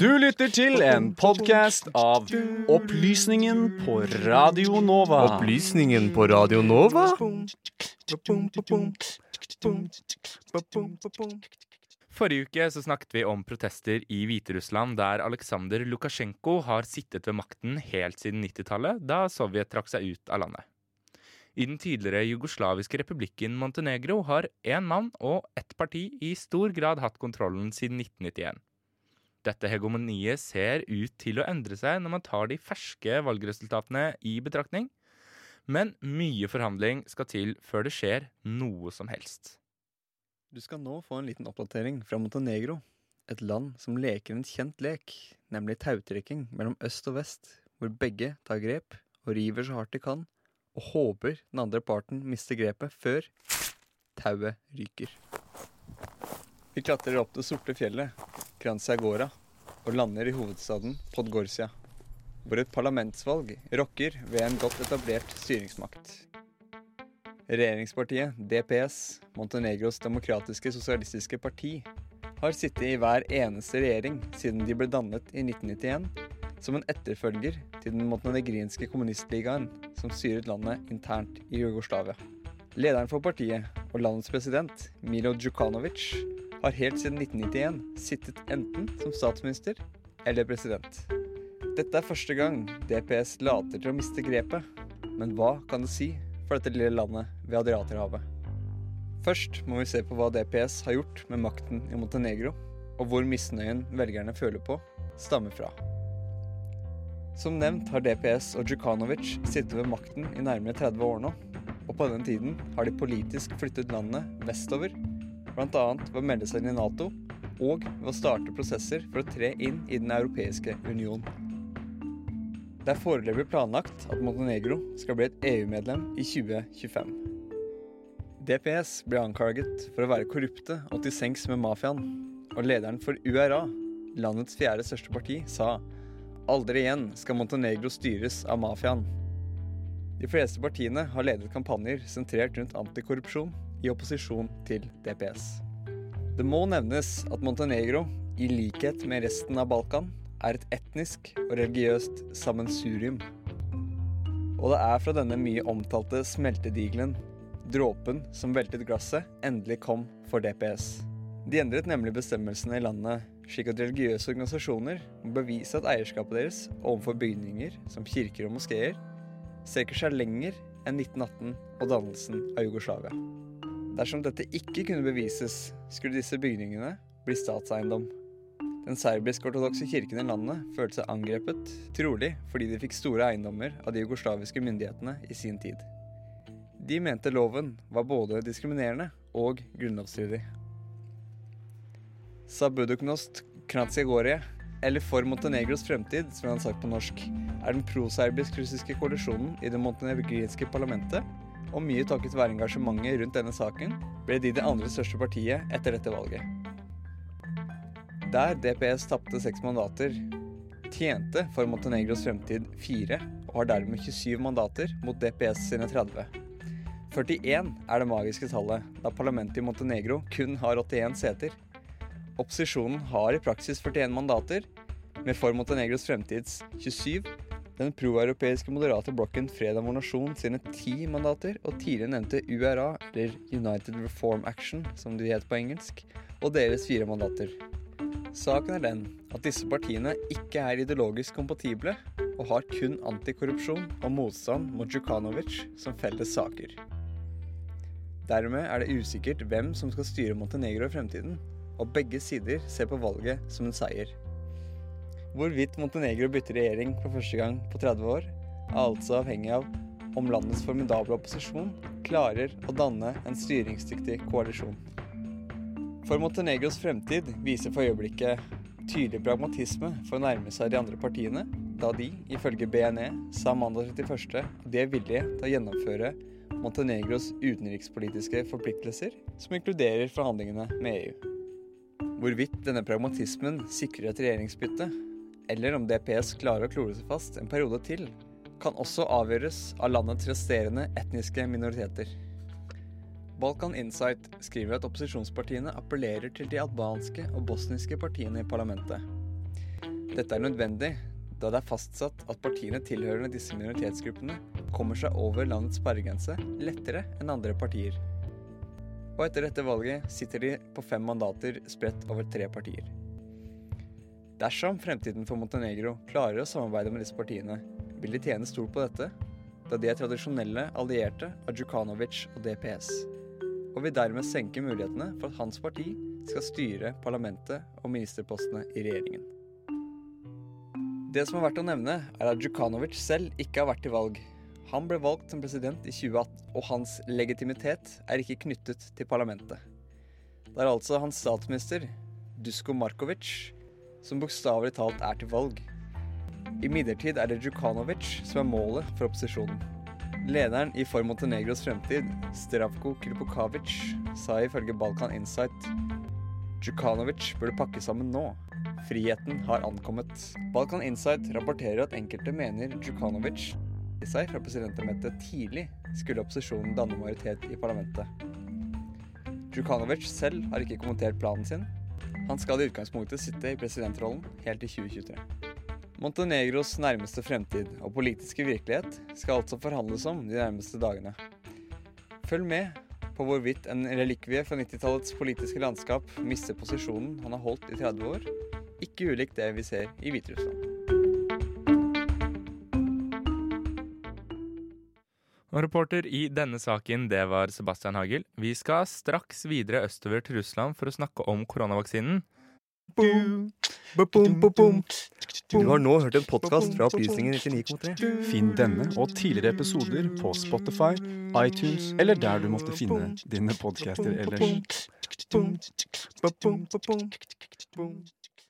Du lytter til en podkast av Opplysningen på Radio Nova. Opplysningen på Radio Nova? Forrige uke så snakket vi om protester i Hviterussland, der Aleksandr Lukasjenko har sittet ved makten helt siden 90-tallet, da Sovjet trakk seg ut av landet. I den tidligere jugoslaviske republikken Montenegro har én mann og ett parti i stor grad hatt kontrollen siden 1991. Dette hegemoniet ser ut til å endre seg når man tar de ferske valgresultatene i betraktning, men mye forhandling skal til før det skjer noe som helst. Du skal nå få en liten oppdatering fra Montenegro, et land som leker en kjent lek, nemlig tautrekking mellom øst og vest, hvor begge tar grep og river så hardt de kan, og håper den andre parten mister grepet før tauet ryker. Vi klatrer opp det sorte fjellet, Kranzagora, og lander i hovedstaden Podgorsia, hvor et parlamentsvalg rokker ved en godt etablert styringsmakt. Regjeringspartiet DPS, Montenegros demokratiske sosialistiske parti, har sittet i hver eneste regjering siden de ble dannet i 1991, som en etterfølger til den montenegrinske kommunistligaen som styret landet internt i Jugoslavia. Lederen for partiet og landets president, Milo Djukanovic, har helt siden 1991 sittet enten som statsminister eller president. Dette er første gang DPS later til å miste grepet, men hva kan det si for dette lille landet ved Adriaterhavet? Først må vi se på hva DPS har gjort med makten i Montenegro, og hvor misnøyen velgerne føler på, stammer fra. Som nevnt har DPS og Djukanovic sittet ved makten i nærmere 30 år nå, og på denne tiden har de politisk flyttet landet vestover, bl.a. ved å melde seg inn i Nato og ved å starte prosesser for å tre inn i Den europeiske union. Det er foreløpig planlagt at Montenegro skal bli et EU-medlem i 2025. DPS ble anklaget for å være korrupte og til sengs med mafiaen, og lederen for URA, landets fjerde største parti, sa Aldri igjen skal Montenegro styres av mafiaen. De fleste partiene har ledet kampanjer sentrert rundt antikorrupsjon i opposisjon til DPS. Det må nevnes at Montenegro, i likhet med resten av Balkan, er et etnisk og religiøst sammensurium. Og det er fra denne mye omtalte smeltedigelen, dråpen som veltet glasset, endelig kom for DPS. De endret nemlig bestemmelsene i landet slik at religiøse organisasjoner må bevise at eierskapet deres overfor bygninger som kirker og moskeer strekker seg lenger enn 1918 og dannelsen av Jugoslavia. Dersom dette ikke kunne bevises, skulle disse bygningene bli statseiendom. Den serbisk-ortodokse kirken i landet følte seg angrepet, trolig fordi de fikk store eiendommer av de jugoslaviske myndighetene i sin tid. De mente loven var både diskriminerende og grunnlovsstridig. Sabuduknost Kranzagorje, eller For Montenegros fremtid, som han har sagt på norsk, er den proserbisk-russiske koalisjonen i det montenegrinske parlamentet, og mye takket være engasjementet rundt denne saken, ble de det andre største partiet etter dette valget. Der DPS tapte seks mandater, tjente For Montenegros fremtid fire, og har dermed 27 mandater mot DPS sine 30. 41 er det magiske tallet, da parlamentet i Montenegro kun har 81 seter. Opposisjonen har i praksis 41 mandater, med For Montenegros fremtids 27, den proeuropeiske moderate blokken Fredag vår Nasjon sine 10 mandater, og tidligere nevnte URA, eller United Reform Action, som de het på engelsk, og deres fire mandater. Saken er den at disse partiene ikke er ideologisk kompatible, og har kun antikorrupsjon og motstand mot Djukanovic som felles saker. Dermed er det usikkert hvem som skal styre Montenegro i fremtiden, og begge sider ser på valget som en seier. Hvorvidt Montenegro bytter regjering for første gang på 30 år, er altså avhengig av om landets formidable opposisjon klarer å danne en styringsdyktig koalisjon. For Montenegros fremtid viser for øyeblikket tydelig pragmatisme for å nærme seg de andre partiene, da de, ifølge BNE, sa mandag 31. at de er villige til å gjennomføre Montenegros utenrikspolitiske forpliktelser, som inkluderer forhandlingene med EU. Hvorvidt denne pragmatismen sikrer et regjeringsbytte, eller om DPS klarer å klore seg fast en periode til, kan også avgjøres av landets resterende etniske minoriteter. Balkan Insight skriver at opposisjonspartiene appellerer til de albanske og bosniske partiene i parlamentet. Dette er nødvendig, da det er fastsatt at partiene tilhørende disse minoritetsgruppene kommer seg over landets sperregrense lettere enn andre partier. Og etter dette valget sitter de på fem mandater spredt over tre partier. Dersom fremtiden for Montenegro klarer å samarbeide med disse partiene, vil de tjene stort på dette, da de er tradisjonelle allierte av Djukanovic og DPS, og vil dermed senke mulighetene for at hans parti skal styre parlamentet og ministerpostene i regjeringen. Det som er verdt å nevne, er at Djukanovic selv ikke har vært i valg. Han ble valgt som president i 2018, og hans legitimitet er ikke knyttet til parlamentet. Det er altså hans statsminister, Dusko Markovic, som bokstavelig talt er til valg. Imidlertid er det Djukanovic som er målet for opposisjonen. Lederen i For Montenegros fremtid, Stravko Kripokavic, sa ifølge Balkan Insight Djukanovic burde pakke sammen nå. Friheten har ankommet. Balkan Insight rapporterer at enkelte mener Djukanovic seg fra presidentembetet tidlig skulle opposisjonen danne majoritet i parlamentet. Djukanovic selv har ikke kommentert planen sin. Han skal i utgangspunktet sitte i presidentrollen helt til 2023. Montenegros nærmeste fremtid og politiske virkelighet skal altså forhandles om de nærmeste dagene. Følg med på hvorvidt en relikvie fra 90-tallets politiske landskap mister posisjonen han har holdt i 30 år, ikke ulikt det vi ser i Hviterussland. Og reporter i denne saken, det var Sebastian Hagel. Vi skal straks videre østover til Russland for å snakke om koronavaksinen. Du har nå hørt en podkast fra Opplysningen 99,3. Finn denne og tidligere episoder på Spotify, iTunes eller der du måtte finne dine podcaster ellers.